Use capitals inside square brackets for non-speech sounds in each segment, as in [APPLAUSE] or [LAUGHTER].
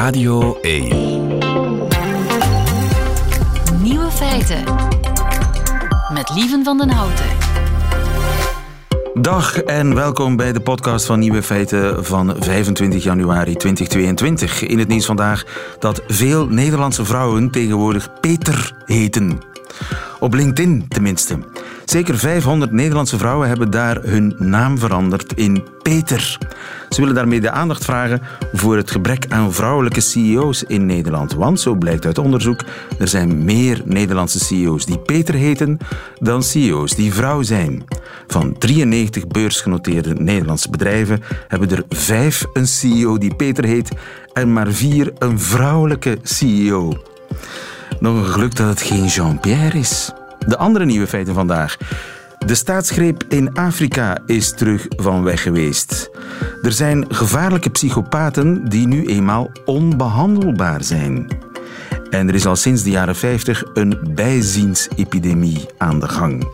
Radio 1. Nieuwe feiten. Met Lieven van den Houten. Dag en welkom bij de podcast van Nieuwe Feiten van 25 januari 2022. In het nieuws vandaag dat veel Nederlandse vrouwen tegenwoordig Peter heten. Op LinkedIn tenminste. Zeker 500 Nederlandse vrouwen hebben daar hun naam veranderd in Peter. Ze willen daarmee de aandacht vragen voor het gebrek aan vrouwelijke CEO's in Nederland. Want, zo blijkt uit onderzoek, er zijn meer Nederlandse CEO's die Peter heten dan CEO's die vrouw zijn. Van 93 beursgenoteerde Nederlandse bedrijven hebben er vijf een CEO die Peter heet en maar vier een vrouwelijke CEO. Nog een geluk dat het geen Jean-Pierre is. De andere nieuwe feiten vandaag. De staatsgreep in Afrika is terug van weg geweest. Er zijn gevaarlijke psychopaten die nu eenmaal onbehandelbaar zijn. En er is al sinds de jaren 50 een bijziensepidemie aan de gang.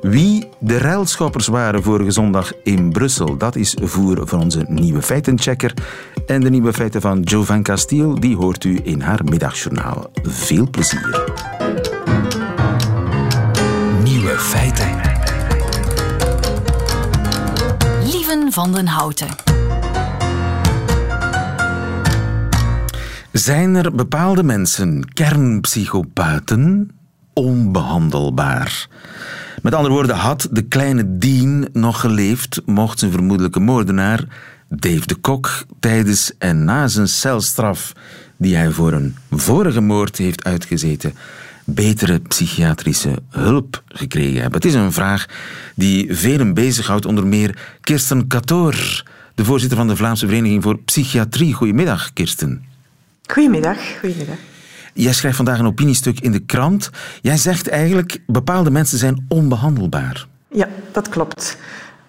Wie de ruilschoppers waren vorige zondag in Brussel, dat is voer van onze nieuwe feitenchecker. En de nieuwe feiten van Jo van Castiel, die hoort u in haar middagjournaal. Veel plezier. Feiten. Lieven van den Houten. Zijn er bepaalde mensen, kernpsychopaten, onbehandelbaar? Met andere woorden, had de kleine Dean nog geleefd, mocht zijn vermoedelijke moordenaar, Dave de Kok, tijdens en na zijn celstraf, die hij voor een vorige moord heeft uitgezeten, betere psychiatrische hulp gekregen hebben? Het is een vraag die velen bezighoudt, onder meer Kirsten Katoor, de voorzitter van de Vlaamse Vereniging voor Psychiatrie. Goedemiddag, Kirsten. Goedemiddag, goedemiddag. Jij schrijft vandaag een opiniestuk in de krant. Jij zegt eigenlijk, bepaalde mensen zijn onbehandelbaar. Ja, dat klopt.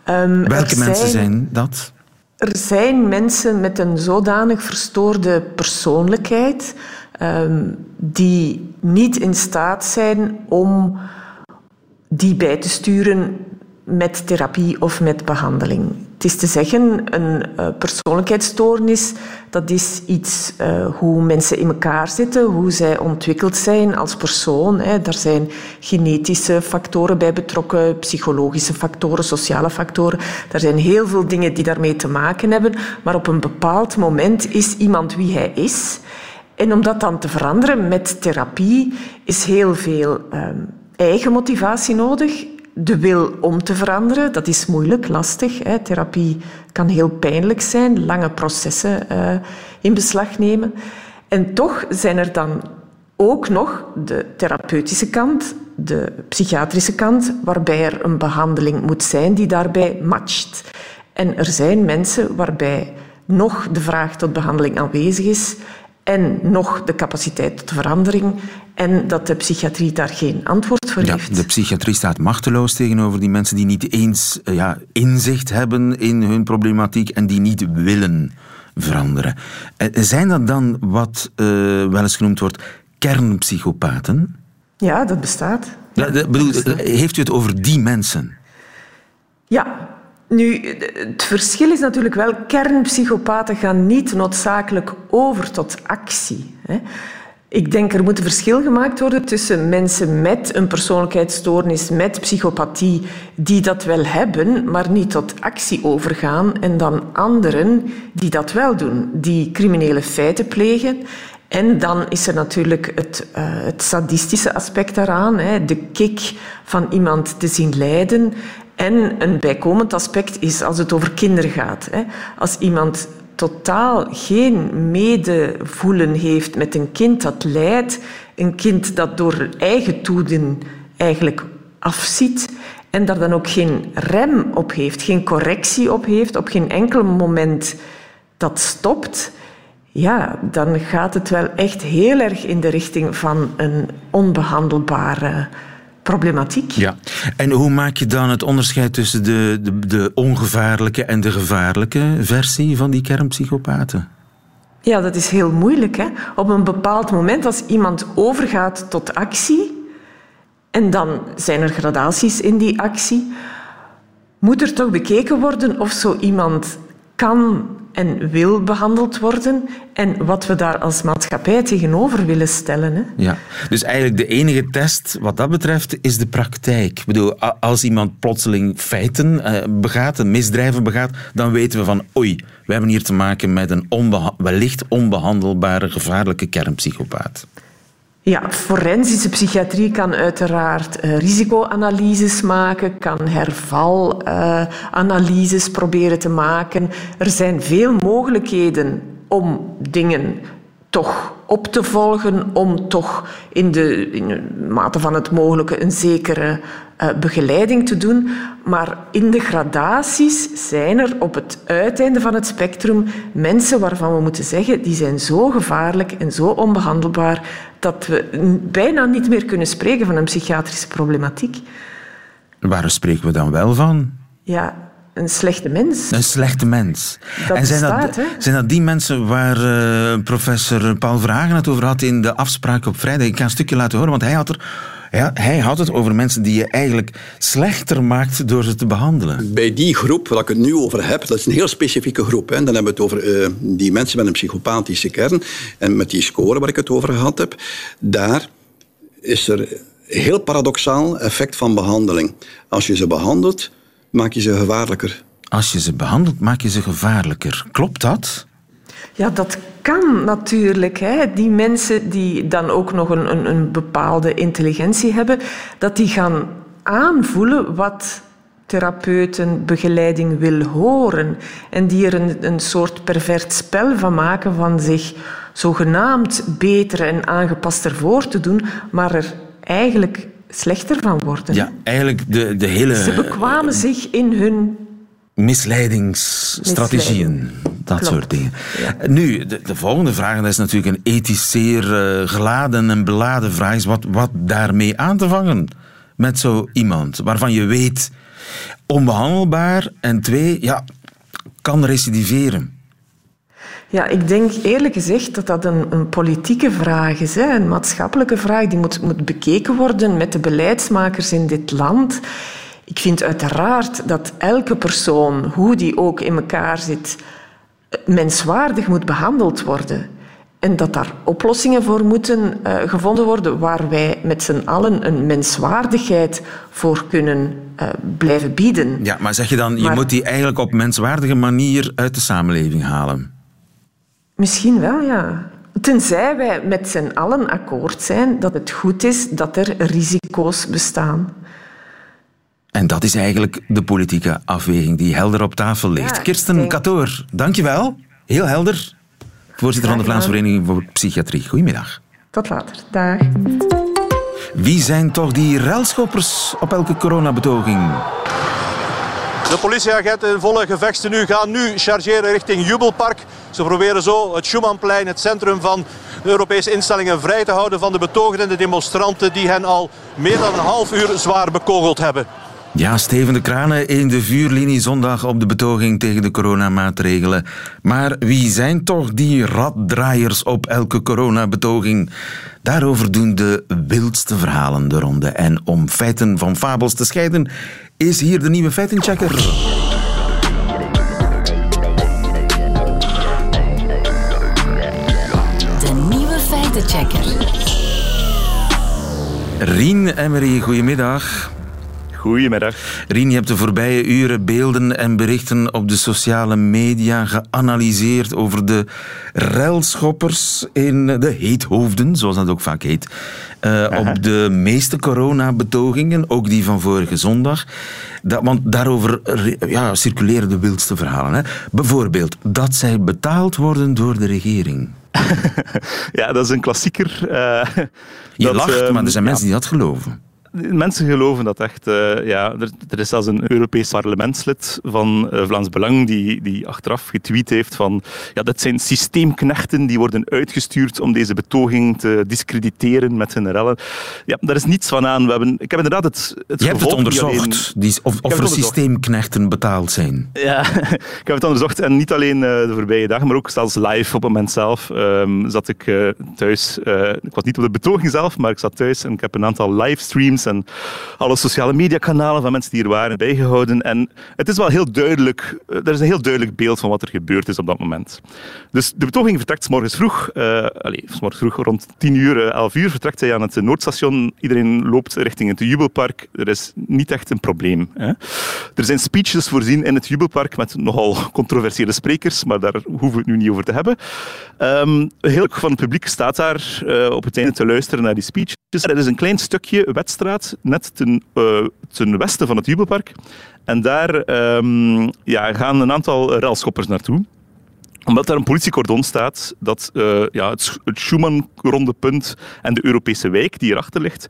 Um, Welke mensen zijn dat? Er zijn mensen met een zodanig verstoorde persoonlijkheid um, die niet in staat zijn om die bij te sturen met therapie of met behandeling. Het is te zeggen, een uh, persoonlijkheidsstoornis, dat is iets uh, hoe mensen in elkaar zitten, hoe zij ontwikkeld zijn als persoon. Hè. Daar zijn genetische factoren bij betrokken, psychologische factoren, sociale factoren. Er zijn heel veel dingen die daarmee te maken hebben, maar op een bepaald moment is iemand wie hij is. En om dat dan te veranderen met therapie is heel veel uh, eigen motivatie nodig de wil om te veranderen, dat is moeilijk, lastig. Hè. Therapie kan heel pijnlijk zijn, lange processen uh, in beslag nemen. En toch zijn er dan ook nog de therapeutische kant, de psychiatrische kant, waarbij er een behandeling moet zijn die daarbij matcht. En er zijn mensen waarbij nog de vraag tot behandeling aanwezig is en nog de capaciteit tot verandering en dat de psychiatrie daar geen antwoord voor ja, heeft. De psychiatrie staat machteloos tegenover die mensen die niet eens ja, inzicht hebben in hun problematiek en die niet willen veranderen. Zijn dat dan wat uh, wel eens genoemd wordt kernpsychopaten? Ja, dat bestaat. Ja, dat bedoel, bestaat. Heeft u het over die mensen? Ja, nu, het verschil is natuurlijk wel, kernpsychopaten gaan niet noodzakelijk over tot actie. Ik denk er moet een verschil gemaakt worden tussen mensen met een persoonlijkheidsstoornis, met psychopathie, die dat wel hebben, maar niet tot actie overgaan, en dan anderen die dat wel doen, die criminele feiten plegen. En dan is er natuurlijk het, uh, het sadistische aspect daaraan, hè, de kick van iemand te zien lijden. En een bijkomend aspect is als het over kinderen gaat. Hè. Als iemand totaal geen medevoelen heeft met een kind dat lijdt, een kind dat door eigen toedoen eigenlijk afziet en daar dan ook geen rem op heeft, geen correctie op heeft, op geen enkel moment dat stopt, ja, dan gaat het wel echt heel erg in de richting van een onbehandelbare problematiek. Ja. En hoe maak je dan het onderscheid tussen de, de, de ongevaarlijke en de gevaarlijke versie van die kernpsychopaten? Ja, dat is heel moeilijk. Hè? Op een bepaald moment, als iemand overgaat tot actie, en dan zijn er gradaties in die actie, moet er toch bekeken worden of zo iemand kan en wil behandeld worden en wat we daar als maatschappij tegenover willen stellen. Hè. Ja, dus eigenlijk de enige test wat dat betreft is de praktijk. Ik bedoel, als iemand plotseling feiten uh, begaat, misdrijven begaat, dan weten we van oei, we hebben hier te maken met een wellicht onbehandelbare, gevaarlijke kernpsychopaat. Ja, forensische psychiatrie kan uiteraard uh, risicoanalyses maken, kan hervalanalyses proberen te maken. Er zijn veel mogelijkheden om dingen toch op te volgen, om toch in de, in de mate van het mogelijke een zekere uh, begeleiding te doen. Maar in de gradaties zijn er op het uiteinde van het spectrum mensen waarvan we moeten zeggen die zijn zo gevaarlijk en zo onbehandelbaar dat we bijna niet meer kunnen spreken van een psychiatrische problematiek. Waar spreken we dan wel van? Ja, een slechte mens. Een slechte mens. Dat en zijn, bestaat, dat, zijn dat die mensen waar uh, professor Paul Vragen het over had in de afspraak op vrijdag? Ik ga een stukje laten horen, want hij had, er, hij, hij had het over mensen die je eigenlijk slechter maakt door ze te behandelen. Bij die groep waar ik het nu over heb, dat is een heel specifieke groep. Hè. Dan hebben we het over uh, die mensen met een psychopathische kern. En met die score waar ik het over gehad heb, daar is er heel paradoxaal effect van behandeling. Als je ze behandelt, maak je ze gevaarlijker. Als je ze behandelt, maak je ze gevaarlijker. Klopt dat? Ja, dat kan natuurlijk. Hè. Die mensen die dan ook nog een, een, een bepaalde intelligentie hebben, dat die gaan aanvoelen wat therapeuten begeleiding wil horen. En die er een, een soort pervert spel van maken van zich zogenaamd beter en aangepaster voor te doen, maar er eigenlijk slechter van worden. Ja, eigenlijk de, de hele... Ze bekwamen zich in hun... Misleidingsstrategieën, dat soort dingen. Nu, de, de, volgende vraag, dat is natuurlijk een ethisch zeer uh, geladen en beladen vraag, is wat, wat daarmee aan te vangen met zo iemand, waarvan je weet, onbehandelbaar, en twee, ja, kan recidiveren. Ja, ik denk eerlijk gezegd dat dat een, een politieke vraag is. Hè? Een maatschappelijke vraag die moet, moet bekeken worden met de beleidsmakers in dit land. Ik vind uiteraard dat elke persoon, hoe die ook in elkaar zit, menswaardig moet behandeld worden. En dat daar oplossingen voor moeten uh, gevonden worden waar wij met z'n allen een menswaardigheid voor kunnen uh, blijven bieden. Ja, maar zeg je dan, je moet die eigenlijk op menswaardige manier uit de samenleving halen? Misschien wel, ja. Tenzij wij met z'n allen akkoord zijn dat het goed is dat er risico's bestaan. En dat is eigenlijk de politieke afweging die helder op tafel ligt. Ja, Kirsten denk... Katoor, dankjewel. Heel helder. Voorzitter van de Vlaamse Vereniging voor Psychiatrie. Goedemiddag. Tot later. Dag. Wie zijn toch die relschoppers op elke coronabetoging? De politieagenten in volle gevechten nu gaan nu chargeren richting Jubelpark. Ze proberen zo het Schumannplein, het centrum van de Europese instellingen, vrij te houden van de betogenden en de demonstranten die hen al meer dan een half uur zwaar bekogeld hebben. Ja, stevende kranen in de vuurlinie zondag op de betoging tegen de coronamaatregelen. Maar wie zijn toch die raddraaiers op elke coronabetoging? Daarover doen de wildste verhalen de ronde. En om feiten van fabels te scheiden, is hier de nieuwe feitenchecker. De nieuwe feitenchecker. Rien Emery, goedemiddag. Goedemiddag. Rien, je hebt de voorbije uren beelden en berichten op de sociale media geanalyseerd over de relschoppers in de heethoofden, zoals dat ook vaak heet. Uh, op de meeste coronabetogingen, ook die van vorige zondag. Dat, want daarover ja, circuleren de wildste verhalen. Hè. Bijvoorbeeld dat zij betaald worden door de regering. [LAUGHS] ja, dat is een klassieker. Uh, je dat, lacht, uh, maar er zijn ja. mensen die dat geloven. Mensen geloven dat echt. Uh, ja, er, er, is zelfs een Europees parlementslid van uh, Vlaams Belang die, die achteraf getweet heeft van ja, dat zijn systeemknechten die worden uitgestuurd om deze betoging te discrediteren met hun rellen. Ja, daar is niets van aan. We hebben, ik heb inderdaad het, het Je hebt het onderzocht, alleen, die, of, of er systeemknechten betaald zijn. Ja, [LAUGHS] ik heb het onderzocht en niet alleen uh, de voorbije dagen, maar ook zelfs live op het moment zelf um, zat ik thuis. ik was niet op de betoging zelf, maar ik zat thuis en ik heb een aantal livestreams en alle sociale mediakanalen van mensen die er waren bijgehouden. En het is wel heel duidelijk, eh, er is een heel duidelijk beeld van wat er gebeurd is op dat moment. Dus de betoging vertrekt morgens vroeg, uh, allez, morgens vroeg rond 10 uur, 11 uur, vertrekt hij aan het Noordstation. Iedereen loopt richting het Jubelpark. Er is niet echt een probleem. Hè. Er zijn speeches voorzien in het Jubelpark met nogal controversiële sprekers, maar daar hoeven we het nu niet over te hebben. Um, heel van het publiek staat daar op het einde te luisteren naar die speeches. Er is een klein stukje net ten, uh, ten westen van het Jubelpark. En daar um, ja, gaan een aantal railschoppers naartoe omdat daar een politiecordon staat dat uh, ja, het, het Schuman-rondepunt en de Europese wijk die erachter ligt,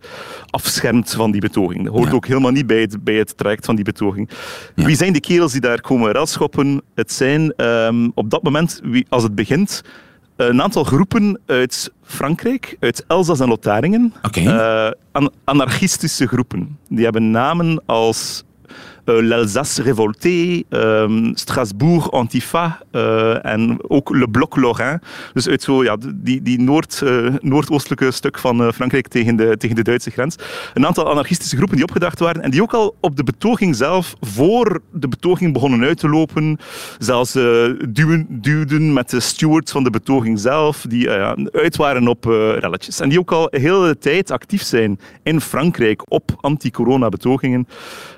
afschermt van die betoging. Dat hoort ja. ook helemaal niet bij het, bij het traject van die betoging. Ja. Wie zijn de kerels die daar komen relschoppen? Het zijn um, op dat moment, wie, als het begint, een aantal groepen uit Frankrijk, uit Elzas en Lotharingen. Okay. Uh, an anarchistische groepen. Die hebben namen als l'Alsace Révolté, um, Strasbourg Antifa uh, en ook Le Bloc Lorrain. Dus uit zo, ja, die, die noord, uh, noordoostelijke stuk van Frankrijk tegen de, tegen de Duitse grens. Een aantal anarchistische groepen die opgedacht waren en die ook al op de betoging zelf, voor de betoging begonnen uit te lopen, zelfs duwen, duwden met de stewards van de betoging zelf, die uit waren op relletjes. En die ook al heel de tijd actief zijn in Frankrijk op anti-corona betogingen.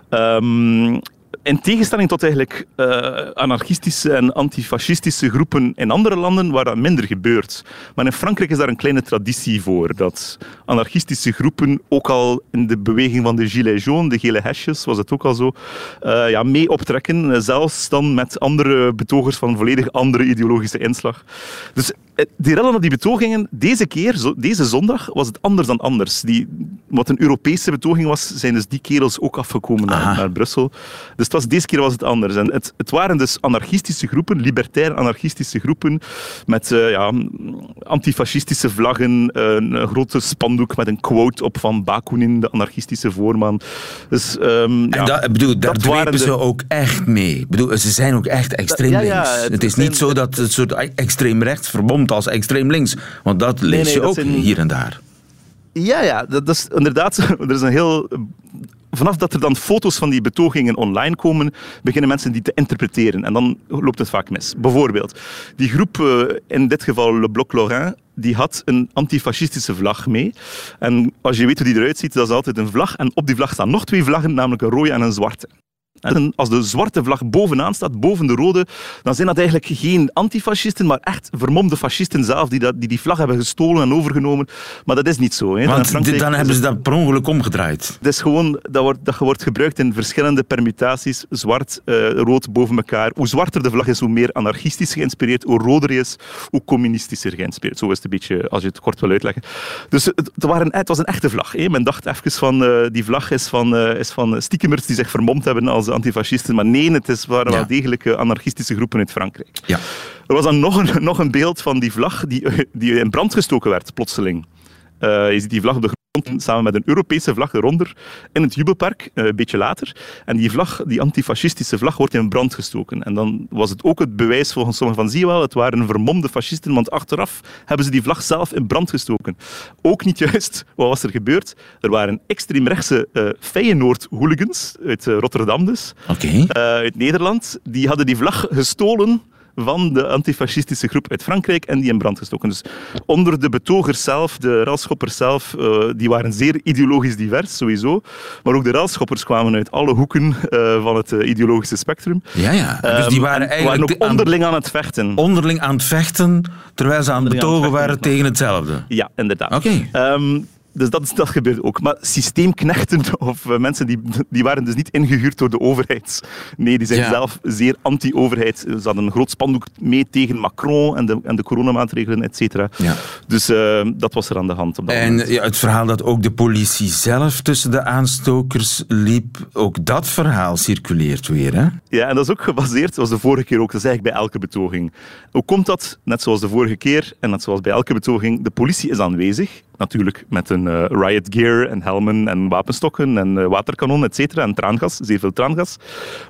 Um, in tegenstelling tot eigenlijk uh, anarchistische en antifascistische groepen in andere landen waar dat minder gebeurt. Maar in Frankrijk is daar een kleine traditie voor. Dat anarchistische groepen ook al in de beweging van de Gilets jaunes, de gele hesjes, was het ook al zo, uh, ja, mee optrekken. Zelfs dan met andere betogers van volledig andere ideologische inslag. Dus die rellen op die betogingen, deze keer, deze zondag, was het anders dan anders. Die, wat een Europese betoging was, zijn dus die kerels ook afgekomen naar, naar, Brussel. Dus het was, deze keer was het anders. En het, het waren dus anarchistische groepen, libertair anarchistische groepen, met uh, ja, antifascistische vlaggen, een grote spandoek met een quote op van Bakunin, de anarchistische voorman. Dus, um, en ja, dat, bedoel, daar dwepen de... ze ook echt mee. bedoel, ze zijn ook echt extreem links. Ja, ja, het, het, is niet zo dat het soort extreem rechts als extreem links. Want dat lees nee, nee, je ook zijn... hier en daar. Ja, ja, dat is inderdaad. [LAUGHS] Er is een heel. Vanaf dat er dan foto's van die betogingen online komen, beginnen mensen die te interpreteren. En dan loopt het vaak mis. Bijvoorbeeld, die groep, in dit geval Le Bloc Lorrain, die had een antifascistische vlag mee. En als je weet hoe die eruit ziet, dat is altijd een vlag. En op die vlag staan nog twee vlaggen, namelijk een rode en een zwarte. En als de zwarte vlag bovenaan staat, boven de rode, dan zijn dat eigenlijk geen antifascisten, maar echt vermomde fascisten zelf die, dat, die die vlag hebben gestolen en overgenomen. Maar dat is niet zo. Hè. Want dan, dan hebben ze dat per ongeluk omgedraaid. Het is gewoon, dat wordt, dat wordt gebruikt in verschillende permutaties, zwart, uh, rood boven elkaar. Hoe zwarter de vlag is, hoe meer anarchistisch geïnspireerd. Hoe roder is, hoe communistischer geïnspireerd. Zo is het een beetje, als je het kort wil uitleggen. Dus het, het, waren, het was een echte vlag. Hè. Men dacht even van, uh, die vlag is van, uh, is van stiekemers die zich vermomd hebben als antifascisten. Maar nee, het is, waren ja. wel degelijk anarchistische groepen uit Frankrijk. Ja. Er was dan nog een, nog een beeld van die vlag die, die in brand gestoken werd, plotseling. Uh, je ziet die vlag op de grond samen met een Europese vlag eronder in het Jubelpark, uh, een beetje later. En die vlag, die antifascistische vlag, wordt in brand gestoken. En dan was het ook het bewijs volgens sommigen van, zie je wel, het waren vermomde fascisten, want achteraf hebben ze die vlag zelf in brand gestoken. Ook niet juist. Wat was er gebeurd? Er waren extreemrechtse uh, Feyenoord-hooligans, uit uh, Rotterdam dus, okay. uit Nederland, die hadden die vlag gestolen van de antifascistische groep uit Frankrijk en die in brand gestoken. Dus onder de betogers zelf, de relschoppers zelf, uh, die waren zeer ideologisch divers, sowieso. Maar ook de relschoppers kwamen uit alle hoeken uh, van het uh, ideologische spectrum. Ja, ja. Dus die waren eigenlijk waren ook onderling aan, aan, het vechten. Onderling aan het vechten, terwijl ze aan het betogen waren tegen hetzelfde. Ja, inderdaad. Oké. Okay. Um, dus dat, dat gebeurde ook. Maar systeemknechten of uh, mensen die, die waren dus niet ingehuurd door de overheid. Nee, die zijn ja. zelf zeer anti-overheid. Ze hadden een groot spandoek mee tegen Macron en de, en de coronamaatregelen, et cetera. Ja. Dus uh, dat was er aan de hand. Op dat en moment. Ja, het verhaal dat ook de politie zelf tussen de aanstokers liep, ook dat verhaal circuleert weer, hè? Ja, en dat is ook gebaseerd, zoals de vorige keer ook, dat is eigenlijk bij elke betoging. Hoe komt dat? Net zoals de vorige keer en net zoals bij elke betoging, de politie is aanwezig natuurlijk met een uh, riot gear en helmen en wapenstokken en uh, waterkanon, et cetera, en traangas, zeer veel traangas.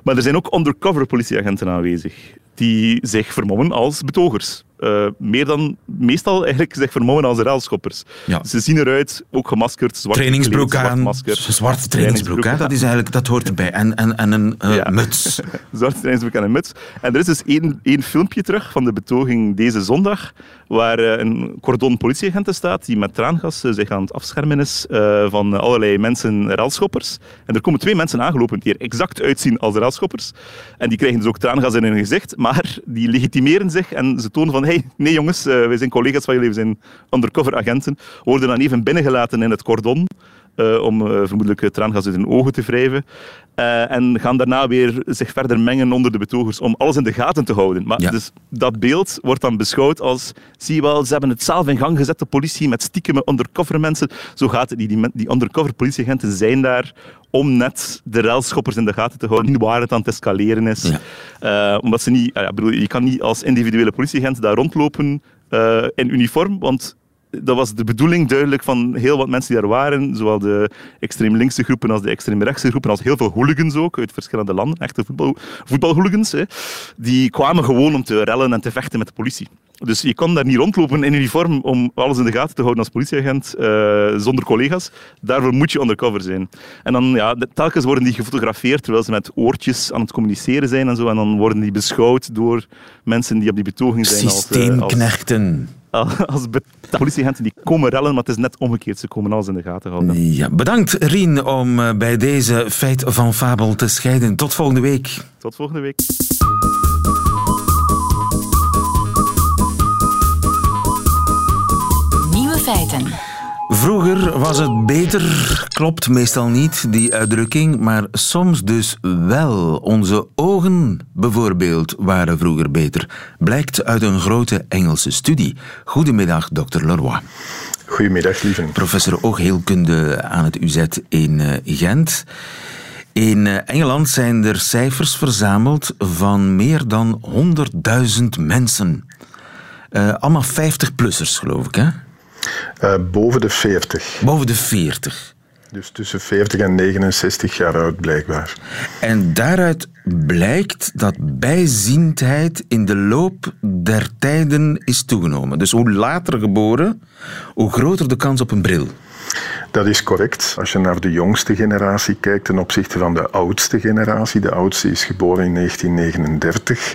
Maar er zijn ook undercover politieagenten aanwezig. Die zich vermommen als betogers. Uh, meer dan meestal eigenlijk zich vermommen als ruilschoppers. Ja. Ze zien eruit, ook gemaskerd, zwart trainingsbroek gekleed, zwart aan, masker. zwarte trainingsbroek, hè? dat, is eigenlijk, dat hoort erbij. En, en, en een uh, Ja. muts. [LAUGHS] Zwarte trainingsbroek en een muts. En er is dus één, één filmpje terug van de betoging deze zondag, waar eh, een cordon politieagenten staat die met traangas eh, zich aan het afschermen is eh, van allerlei mensen, relschoppers. En er komen twee mensen aangelopen die er exact uitzien als relschoppers. En die krijgen dus ook traangas in hun gezicht, maar die legitimeren zich en ze tonen van hey, nee jongens, eh, wij zijn collega's van jullie, we zijn undercover agenten. Worden dan even binnengelaten in het cordon. Eh, om eh, vermoedelijk traangas uit hun ogen te wrijven. Eh, en gaan daarna weer zich verder mengen onder de betogers om alles in de gaten te houden. Maar Ja. dus dat beeld wordt dan beschouwd als, zie je wel, ze hebben het zelf in gang gezet, de politie, met stiekeme undercover mensen. Zo gaat het niet. Die, die undercover politieagenten zijn daar om net de relschoppers in de gaten te houden, waar het aan het escaleren is. Ja. Omdat ze niet, ja, bedoel, je kan niet als individuele politieagent daar rondlopen in uniform, want dat was de bedoeling duidelijk van heel wat mensen die daar waren, zowel de extreem linkse groepen als de extreem rechtse groepen, als heel veel hooligans ook uit verschillende landen, echte voetbal, voetbalhooligans, hè, die kwamen gewoon om te rellen en te vechten met de politie. Dus je kan daar niet rondlopen in uniform om alles in de gaten te houden als politieagent, eh, zonder collega's. Daarvoor moet je undercover zijn. En dan, ja, telkens worden die gefotografeerd terwijl ze met oortjes aan het communiceren zijn en zo. En dan worden die beschouwd door mensen die op die betoging zijn als, eh, als, Systeemknechten. [LAUGHS] als politieagenten die komen rellen, maar het is net omgekeerd. Ze komen alles in de gaten houden. Ja, bedankt Rien om eh, bij deze feit van fabel te scheiden. Tot volgende week. Tot volgende week. Nieuwe feiten. Vroeger was het beter, klopt meestal niet die uitdrukking, maar soms dus wel. Onze ogen bijvoorbeeld waren vroeger beter, blijkt uit een grote Engelse studie. Goedemiddag, dokter Leroy. Goedemiddag, lieve. Professor oogheelkunde aan het UZ in eh, Gent. In eh, Engeland zijn er cijfers verzameld van meer dan 100.000 mensen. Eh, allemaal 50-plussers, geloof ik, hè? Eh, boven de 40. Boven de 40. Dus tussen 40 en 69 jaar oud, blijkbaar. En daaruit blijkt dat bijziendheid in de loop der tijden is toegenomen. Dus hoe later geboren, hoe groter de kans op een bril. Dat is correct. Als je naar de jongste generatie kijkt ten opzichte van de oudste generatie. De oudste is geboren in 1939.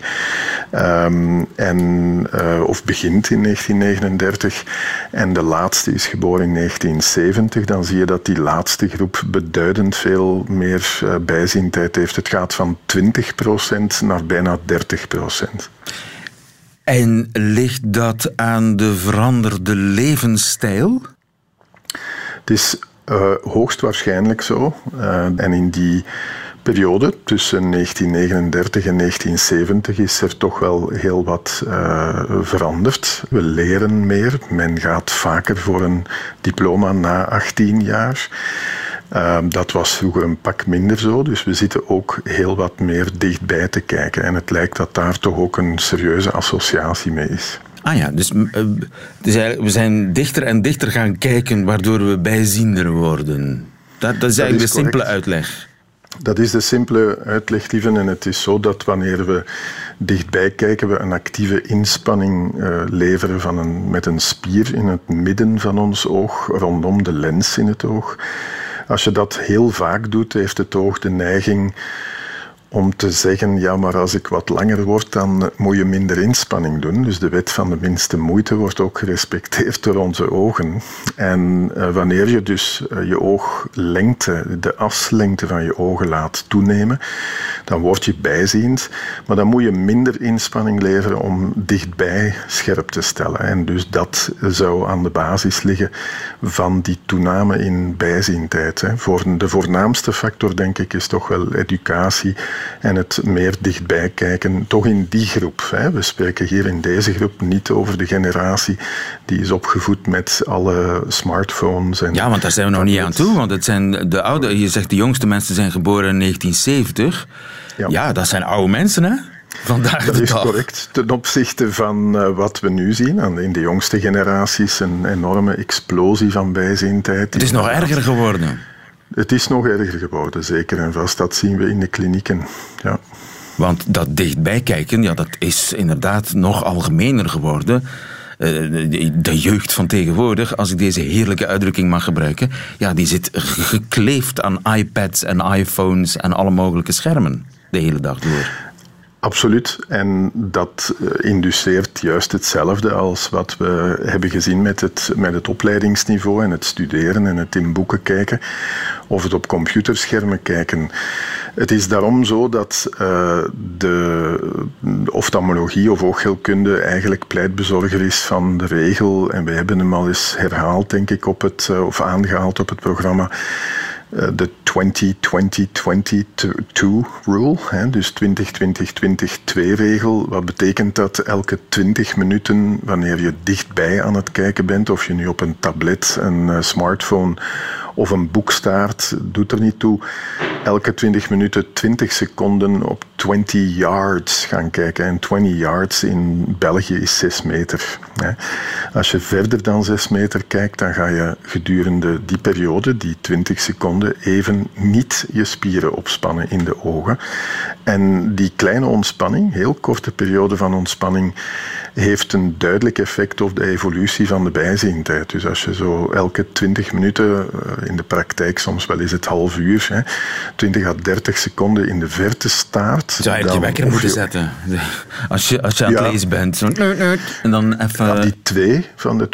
Ehm, en, eh, of begint in 1939. En de laatste is geboren in 1970. Dan zie je dat die laatste groep beduidend veel meer eh, bijziendheid heeft. Het gaat van 20% naar bijna 30%. En ligt dat aan de veranderde levensstijl? Het is eh, hoogstwaarschijnlijk zo. En in die periode tussen 1939 en 1970 is er toch wel heel wat eh, veranderd. We leren meer. Men gaat vaker voor een diploma na 18 jaar. Eh, dat was vroeger een pak minder zo, dus we zitten ook heel wat meer dichtbij te kijken. En het lijkt dat daar toch ook een serieuze associatie mee is. Ah ja, dus, eh, dus we zijn dichter en dichter gaan kijken, waardoor we bijziender worden. Dat, dat is eigenlijk is de simpele uitleg. Dat is de simpele uitleg, lieven. En het is zo dat wanneer we dichtbij kijken, we een actieve inspanning eh, leveren van een, met een spier in het midden van ons oog, rondom de lens in het oog. Als je dat heel vaak doet, heeft het oog de neiging om te zeggen, ja, maar als ik wat langer word, dan moet je minder inspanning doen. Dus de wet van de minste moeite wordt ook gerespecteerd door onze ogen. En eh, wanneer je dus eh, je ooglengte, de aslengte van je ogen laat toenemen, dan word je bijziend. Maar dan moet je minder inspanning leveren om dichtbij scherp te stellen. En dus dat zou aan de basis liggen van die toename in bijziendheid. Hè. Voor de voornaamste factor, denk ik, is toch wel educatie en het meer dichtbij kijken, toch in die groep. Hè. We spreken hier in deze groep niet over de generatie die is opgevoed met alle smartphones. En Ja, want daar zijn we nog niet aan toe. Want het zijn de oude, je zegt de jongste mensen zijn geboren in 1970. Ja, Ja. dat zijn oude mensen, hè? Vandaag Dat is correct. Ten opzichte van eh, wat we nu zien, in de jongste generaties, een enorme explosie van bijziendheid. Het is nog erger geworden. Het is nog erger geworden, zeker en vast. Dat zien we in de klinieken. Ja. Want dat dichtbij kijken, ja, dat is inderdaad nog algemener geworden. Eh, de, de jeugd van tegenwoordig, als ik deze heerlijke uitdrukking mag gebruiken, ja, die zit gekleefd aan iPads en iPhones en alle mogelijke schermen de hele dag door. Absoluut. En dat eh, induceert juist hetzelfde als wat we hebben gezien met het, met het opleidingsniveau en het studeren en het in boeken kijken of het op computerschermen kijken. Het is daarom zo dat uh, de oftalmologie of oogheelkunde eigenlijk pleitbezorger is van de regel. En we hebben hem al eens herhaald, denk ik, op het, uh, of aangehaald op het programma eh, de 20-20-22 rule, hè, dus 20-20-20-2 regel. Wat betekent dat? Elke 20 minuten, wanneer je dichtbij aan het kijken bent, of je nu op een tablet, een uh, smartphone of een boek staart, doet er niet toe. Elke 20 minuten 20 seconden op 20 yards gaan kijken. En 20 yards in België is 6 meter. Als je verder dan 6 meter kijkt, dan ga je gedurende die periode, die 20 seconden, even niet je spieren opspannen in de ogen. En die kleine ontspanning, heel korte periode van ontspanning, heeft een duidelijk effect op de evolutie van de bijziendheid. Dus als je zo elke 20 minuten, eh, in de praktijk soms wel eens het half uur, hè, 20 à 30 seconden in de verte staart. Zou je je wekker moeten zetten? [LAUGHS] Als je, als je aan het lezen bent. Zo, en dan even... Ja, die twee van de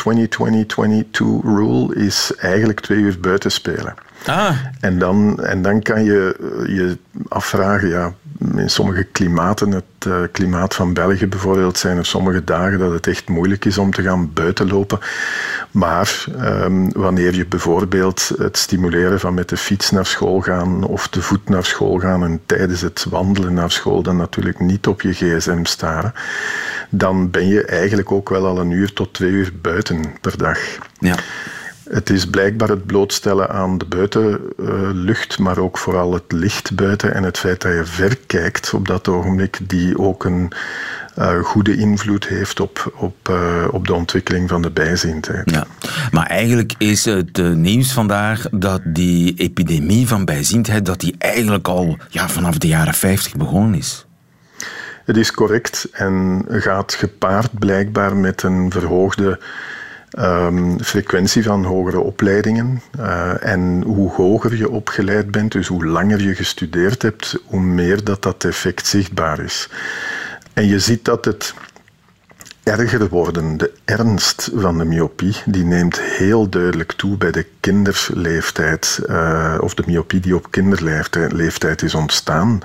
20-20-22 rule is eigenlijk twee uur buiten spelen. Ah. En, dan, en dan kan je je afvragen, ja, in sommige klimaten, het uh, klimaat van België bijvoorbeeld, zijn er sommige dagen dat het echt moeilijk is om te gaan buitenlopen. Maar um, wanneer je bijvoorbeeld het stimuleren van met de fiets naar school gaan of te voet naar school gaan en tijdens het wandelen naar school dan natuurlijk niet op je gsm staren, dan ben je eigenlijk ook wel al een uur tot twee uur buiten per dag. Ja. Het is blijkbaar het blootstellen aan de buitenlucht, maar ook vooral het licht buiten en het feit dat je ver kijkt op dat ogenblik, die ook een uh, goede invloed heeft op, op, uh, op de ontwikkeling van de bijziendheid. Ja. Maar eigenlijk is het uh, nieuws vandaag dat die epidemie van bijziendheid dat die eigenlijk al ja, vanaf de jaren 50 begonnen is. Het is correct en gaat gepaard blijkbaar met een verhoogde Um, frequentie van hogere opleidingen. Uh, en hoe hoger je opgeleid bent, dus hoe langer je gestudeerd hebt, hoe meer dat dat effect zichtbaar is. En je ziet dat het erger worden. De ernst van de myopie die neemt heel duidelijk toe bij de kinderleeftijd, uh, of de myopie die op kinderleeftijd is ontstaan.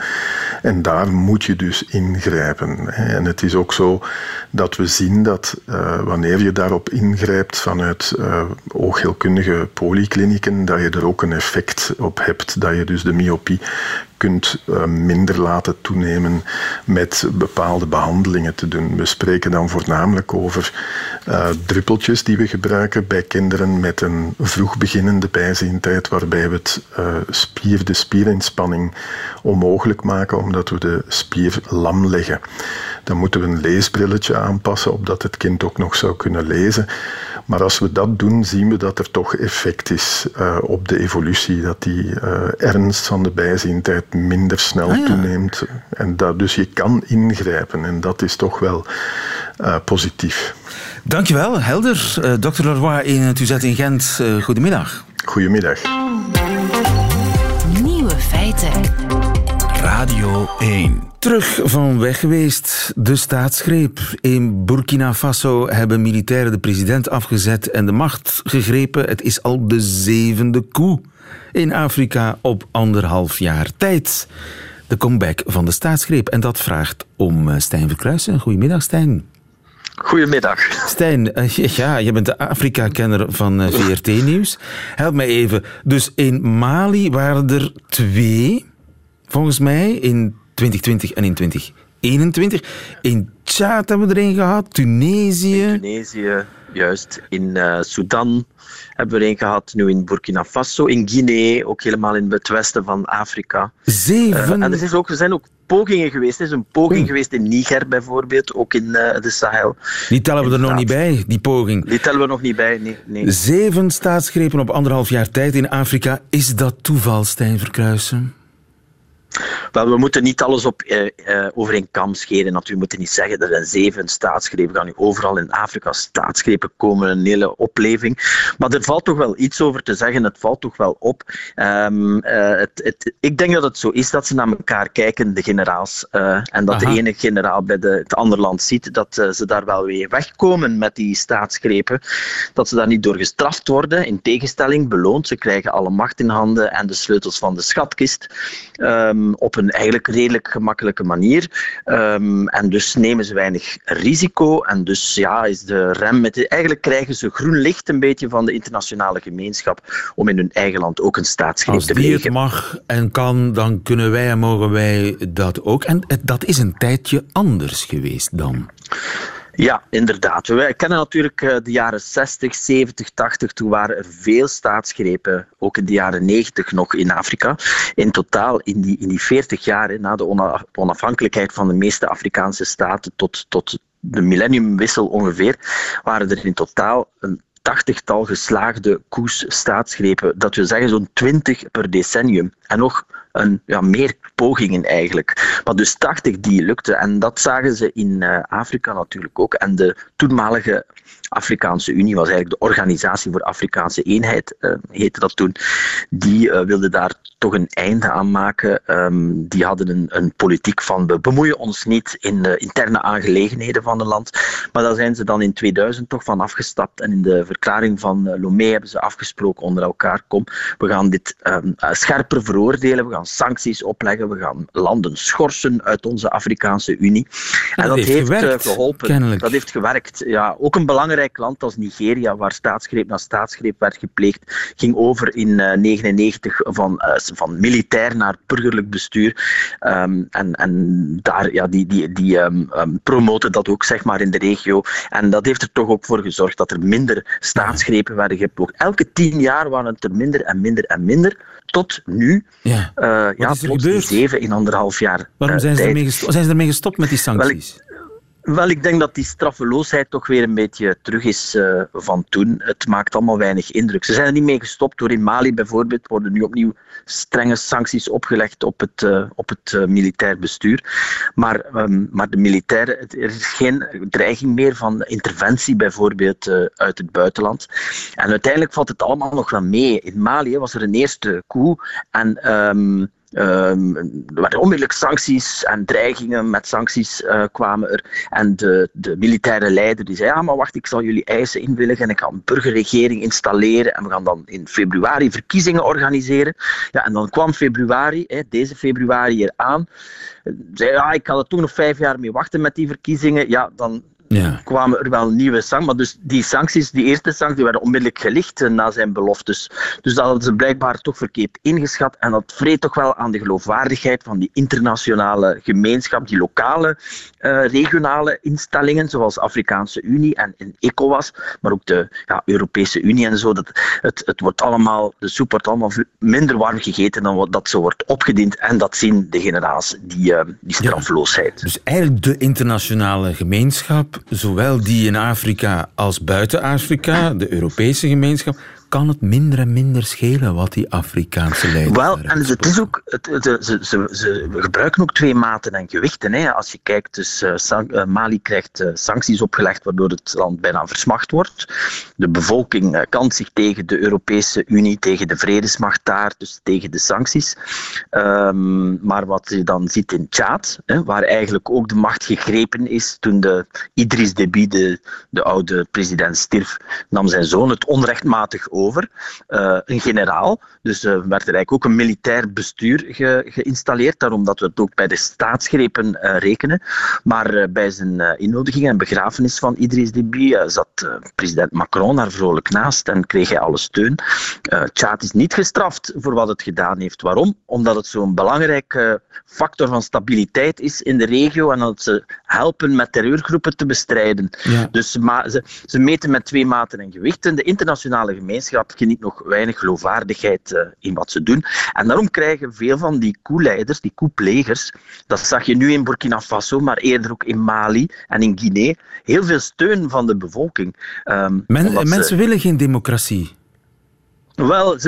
En daar moet je dus ingrijpen. En het is ook zo dat we zien dat uh, wanneer je daarop ingrijpt vanuit uh, oogheelkundige polyklinieken, dat je er ook een effect op hebt, dat je dus de myopie kunt uh, minder laten toenemen met bepaalde behandelingen te doen. We spreken dan voornamelijk over uh, druppeltjes die we gebruiken bij kinderen met een vroeg beginnende bijziendheid, waarbij we het uh, spier, de spierinspanning onmogelijk maken omdat we de spier lam leggen. Dan moeten we een leesbrilletje aanpassen, opdat het kind ook nog zou kunnen lezen. Maar als we dat doen, zien we dat er toch effect is op de evolutie. Dat die ernst van de bijziendheid minder snel ah, ja. toeneemt. En dat, dus je kan ingrijpen. En dat is toch wel uh, positief. Dankjewel, helder. Dr. Leroy in het UZ in Gent. goedemiddag. Goedemiddag. Nieuwe feiten. Radio 1. Terug van weg geweest. De staatsgreep. In Burkina Faso hebben militairen de president afgezet en de macht gegrepen. Het is al de zevende koe in Afrika op anderhalf jaar tijd. De comeback van de staatsgreep. En dat vraagt om Stijn Verkruisen. Goedemiddag, Stijn. Goedemiddag. Stijn, ja, je bent de Afrika-kenner van VRT Nieuws. Help mij even. Dus in Mali waren er twee, volgens mij, in 2020 en in 2021. In Tjaad hebben we erin gehad, Tunesië. In Tunesië, juist. In uh, Sudan hebben we er een gehad, nu in Burkina Faso, in Guinea, ook helemaal in het westen van Afrika. Zeven. Uh, en er, is ook, er zijn ook pogingen geweest. Er is een poging geweest in Niger bijvoorbeeld, ook in uh, de Sahel. Die tellen we er nog niet bij, die poging. Die tellen we nog niet bij, nee. nee. Zeven staatsgrepen op anderhalf jaar tijd in Afrika. Is dat toeval, Stijn Verkruisen? Wel, we moeten niet alles op, uh, uh, over een kam scheren. Natuurlijk, we moeten niet zeggen er zijn zeven staatsgrepen. gaan nu overal in Afrika staatsgrepen komen, een hele opleving. Maar er valt toch wel iets over te zeggen. Het valt toch wel op. Um, uh, het, het, ik denk dat het zo is dat ze naar elkaar kijken, de generaals. en dat Aha. de ene generaal bij de, het andere land ziet dat ze daar wel weer wegkomen met die staatsgrepen. Dat ze daar niet door gestraft worden. In tegenstelling, beloond. Ze krijgen alle macht in handen en de sleutels van de schatkist. Um, op een eigenlijk redelijk gemakkelijke manier. Um, en dus nemen ze weinig risico. En dus ja, is de rem met. Eigenlijk krijgen ze groen licht een beetje van de internationale gemeenschap om in hun eigen land ook een staatsgreep te plegen. Als die het mag en kan, dan kunnen wij en mogen wij dat ook. En dat is een tijdje anders geweest dan. Ja, inderdaad. We kennen natuurlijk eh, de jaren 60, 70, 80. Toen waren er veel staatsgrepen, ook in de jaren 90 nog in Afrika. In totaal, in die, in die 40 jaar na de onafhankelijkheid van de meeste Afrikaanse staten tot, tot de millenniumwissel ongeveer, waren er in totaal een tachtigtal geslaagde koers staatsgrepen. Dat wil zeggen zo'n 20 per decennium. En nog een, ja, meer pogingen eigenlijk. Maar dus 80 die lukten. En dat zagen ze in uh, Afrika natuurlijk ook. En de toenmalige Afrikaanse Unie was eigenlijk de Organisatie voor Afrikaanse Eenheid, uh, heette dat toen. Die uh, wilde daar toch een einde aan maken. Um, die hadden een, een, politiek van we bemoeien ons niet in de interne aangelegenheden van het land. Maar daar zijn ze dan in 2000 toch van afgestapt. En in de verklaring van Lomé hebben ze afgesproken onder elkaar: kom, we gaan dit um, scherper veroordelen, we gaan sancties opleggen, we gaan landen schorsen uit onze Afrikaanse Unie. En, en dat, heeft, heeft gewerkt, geholpen. Kennelijk. Dat heeft gewerkt. Ja, ook een belangrijk land als Nigeria, waar staatsgreep na staatsgreep werd gepleegd, ging over in 1999 uh, van, uh, van militair naar burgerlijk bestuur. Um, en, en daar, ja, die, die, die um, um, promoten dat ook zeg maar, in de regio. En dat heeft er toch ook voor gezorgd dat er minder staatsgrepen werden geploegd. Elke tien jaar waren het er minder en minder en minder tot nu. Ja, uh, ja plots zeven in anderhalf jaar. Waarom zijn, uh, ze ermee zijn ze ermee gestopt met die sancties? Wel, ik denk dat die straffeloosheid toch weer een beetje terug is uh, van toen. Het maakt allemaal weinig indruk. Ze zijn er niet mee gestopt. Door in Mali bijvoorbeeld worden nu opnieuw strenge sancties opgelegd op het, uh, op het uh, militair bestuur. Maar, um, maar de militairen, er is geen dreiging meer van interventie bijvoorbeeld uit het buitenland. En uiteindelijk valt het allemaal nog wel mee. In Mali was er een eerste coup en... Er waren onmiddellijk sancties en dreigingen met sancties uh, kwamen er. En de, de militaire leider die zei, ja maar wacht, ik zal jullie eisen inwilligen en ik ga een burgerregering installeren en we gaan dan in februari verkiezingen organiseren. Ja, en dan kwam februari, deze februari hier aan. Zei, ja, ik kan er toch nog vijf jaar mee wachten met die verkiezingen. Ja, dan ja. kwamen er wel nieuwe sancties. Maar dus die sancties, die eerste sancties, die werden onmiddellijk gelicht eh, na zijn beloftes. Dus dat hadden ze blijkbaar toch verkeerd ingeschat. En dat vreet toch wel aan de geloofwaardigheid van die internationale gemeenschap, die lokale, uh, regionale instellingen, zoals Afrikaanse Unie en, en ECOWAS, maar ook de ja, Europese Unie en zo. Dat, het, het wordt allemaal, de soep wordt allemaal minder warm gegeten dan wat dat zo wordt opgediend. En dat zien de generaals, die, uh, die strafloosheid. Ja, dus eigenlijk de internationale gemeenschap zowel die in Afrika als buiten Afrika, de Europese gemeenschap, kan het minder en minder schelen wat die Afrikaanse leiders Wel, en het is ook, het, ze, ze, ze, gebruiken ook twee maten en gewichten. Hè. Als je kijkt, dus, uh, Mali krijgt uh, sancties opgelegd waardoor het land bijna versmacht wordt. De bevolking kant zich tegen de Europese Unie, tegen de vredesmacht daar, dus tegen de sancties. Um, maar wat je dan ziet in Tjaad, hè, waar eigenlijk ook de macht gegrepen is toen de Idris Deby, de, de oude president, stierf, nam zijn zoon het onrechtmatig over. Uh, een generaal, dus uh, werd er eigenlijk ook een militair bestuur ge geïnstalleerd, daarom dat we het ook bij de staatsgrepen uh, rekenen. Maar bij zijn innodiging en begrafenis van Idris Deby zat president Macron daar vrolijk naast en kreeg hij alle steun. Tjaad is niet gestraft voor wat het gedaan heeft. Waarom? Omdat het zo'n belangrijke factor van stabiliteit is in de regio en dat ze helpen met terreurgroepen te bestrijden. Ja. Dus ze, ze meten met twee maten en gewichten. De internationale gemeenschap geniet nog weinig geloofwaardigheid uh, in wat ze doen. En daarom krijgen veel van die koeleiders, die koeplegers, dat zag je nu in Burkina Faso, maar eerder ook in Mali en in Guinea, heel veel steun van de bevolking. Um, Men, mensen willen geen democratie. Wel,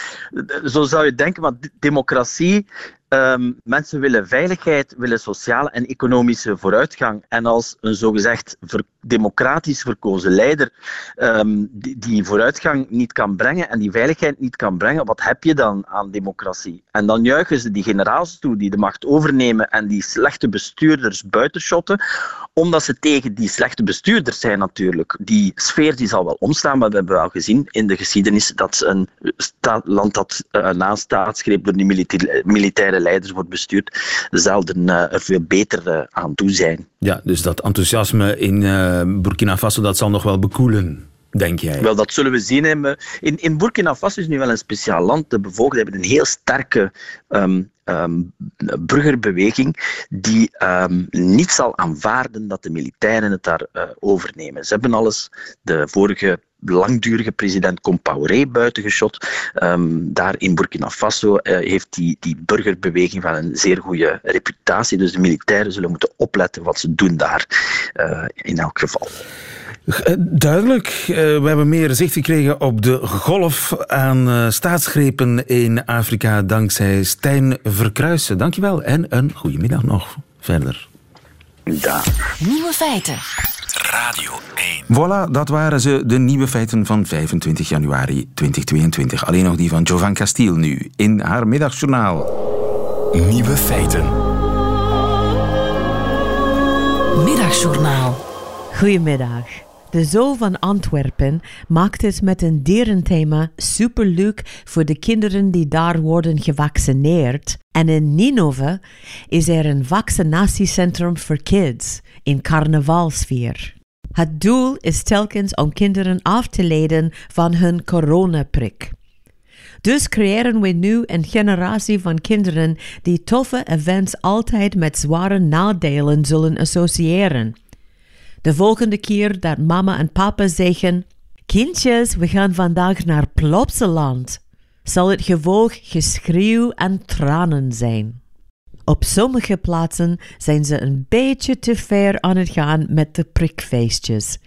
[LAUGHS] zo zou je denken, maar democratie Ehm, mensen willen veiligheid, willen sociale en economische vooruitgang. En als een zogezegd democratisch verkozen leider ehm, die, die vooruitgang niet kan brengen en die veiligheid niet kan brengen, wat heb je dan aan democratie? En dan juichen ze die generaals toe die de macht overnemen en die slechte bestuurders buitenshotten, omdat ze tegen die slechte bestuurders zijn natuurlijk. Die sfeer die zal wel omstaan, maar we hebben wel gezien in de geschiedenis dat een land dat uh, na staatsgreep door die militaire leiders wordt bestuurd, zelden uh, er veel beter uh, aan toe zijn. Ja, dus dat enthousiasme in Burkina Faso, dat zal nog wel bekoelen. Denk jij? Wel, dat zullen we zien. In, in Burkina Faso is nu wel een speciaal land. De bevolking hebben een heel sterke um, um, burgerbeweging die um, niet zal aanvaarden dat de militairen het daar uh, overnemen. Ze hebben alles de vorige langdurige president Compaoré buitengeschot. Um, daar in Burkina Faso uh, heeft die, die burgerbeweging van een zeer goede reputatie. Dus de militairen zullen moeten opletten wat ze doen daar, uh, in elk geval. Eh, duidelijk. Eh, we hebben meer zicht gekregen op de golf aan eh, staatsgrepen in Afrika dankzij Stijn Verkruisen. Dankjewel en een goede middag nog verder. Ja. Nieuwe feiten. Radio 1. Voilà, dat waren ze, de nieuwe feiten van 25 januari 2022. Alleen nog die van Jovan Castiel nu, in haar middagjournaal. Nieuwe feiten. Middagjournaal. Goedemiddag. De Zoo van Antwerpen maakt het met een dierenthema superleuk voor de kinderen die daar worden gevaccineerd. En in Ninove is er een vaccinatiecentrum voor kids in carnavalsfeer. Het doel is telkens om kinderen af te leiden van hun coronaprik. Dus creëren we nu een generatie van kinderen die toffe events altijd met zware nadelen zullen associëren. De volgende keer dat mama en papa zeggen: Kindjes, we gaan vandaag naar Plopsaland, zal het gevolg geschreeuw en tranen zijn. Op sommige plaatsen zijn ze een beetje te ver aan het gaan met de prikfeestjes.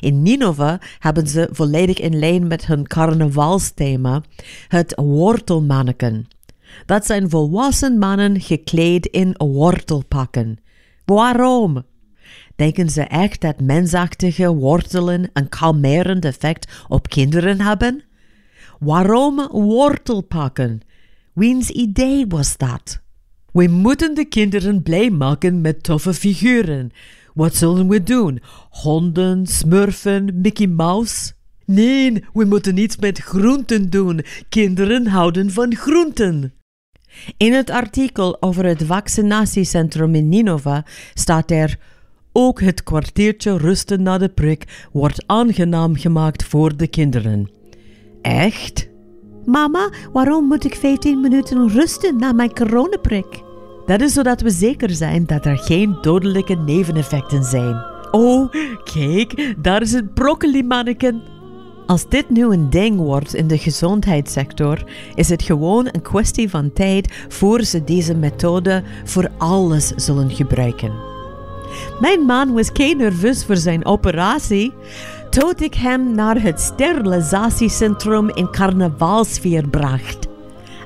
In Ninova hebben ze volledig in lijn met hun carnavalsthema het wortelmanneken. Dat zijn volwassen mannen gekleed in wortelpakken. Waarom? Denken ze echt dat mensachtige wortelen een kalmerend effect op kinderen hebben? Waarom wortelpakken? Wiens idee was dat? We moeten de kinderen blij maken met toffe figuren. Wat zullen we doen? Honden, smurfen, Mickey Mouse? Nee, we moeten iets met groenten doen. Kinderen houden van groenten. In het artikel over het vaccinatiecentrum in Ninova staat er ook het kwartiertje rusten na de prik wordt aangenaam gemaakt voor de kinderen. Echt? Mama, waarom moet ik 15 minuten rusten na mijn coronaprik? Dat is zodat we zeker zijn dat er geen dodelijke neveneffecten zijn. Oh, kijk, daar is het broccoli-manneken. Als dit nu een ding wordt in de gezondheidssector, is het gewoon een kwestie van tijd voor ze deze methode voor alles zullen gebruiken. Mijn man was kei nerveus voor zijn operatie. Tot ik hem naar het sterilisatiecentrum in carnavalsfeer bracht.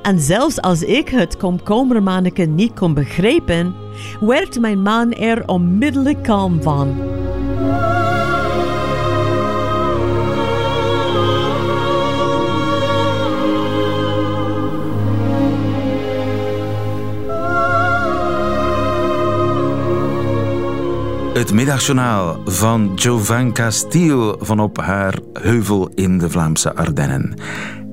En zelfs als ik het komkommermanneke niet kon begrijpen, werd mijn man er onmiddellijk kalm van. Het middagjournaal van Jovan Castiel van op haar heuvel in de Vlaamse Ardennen.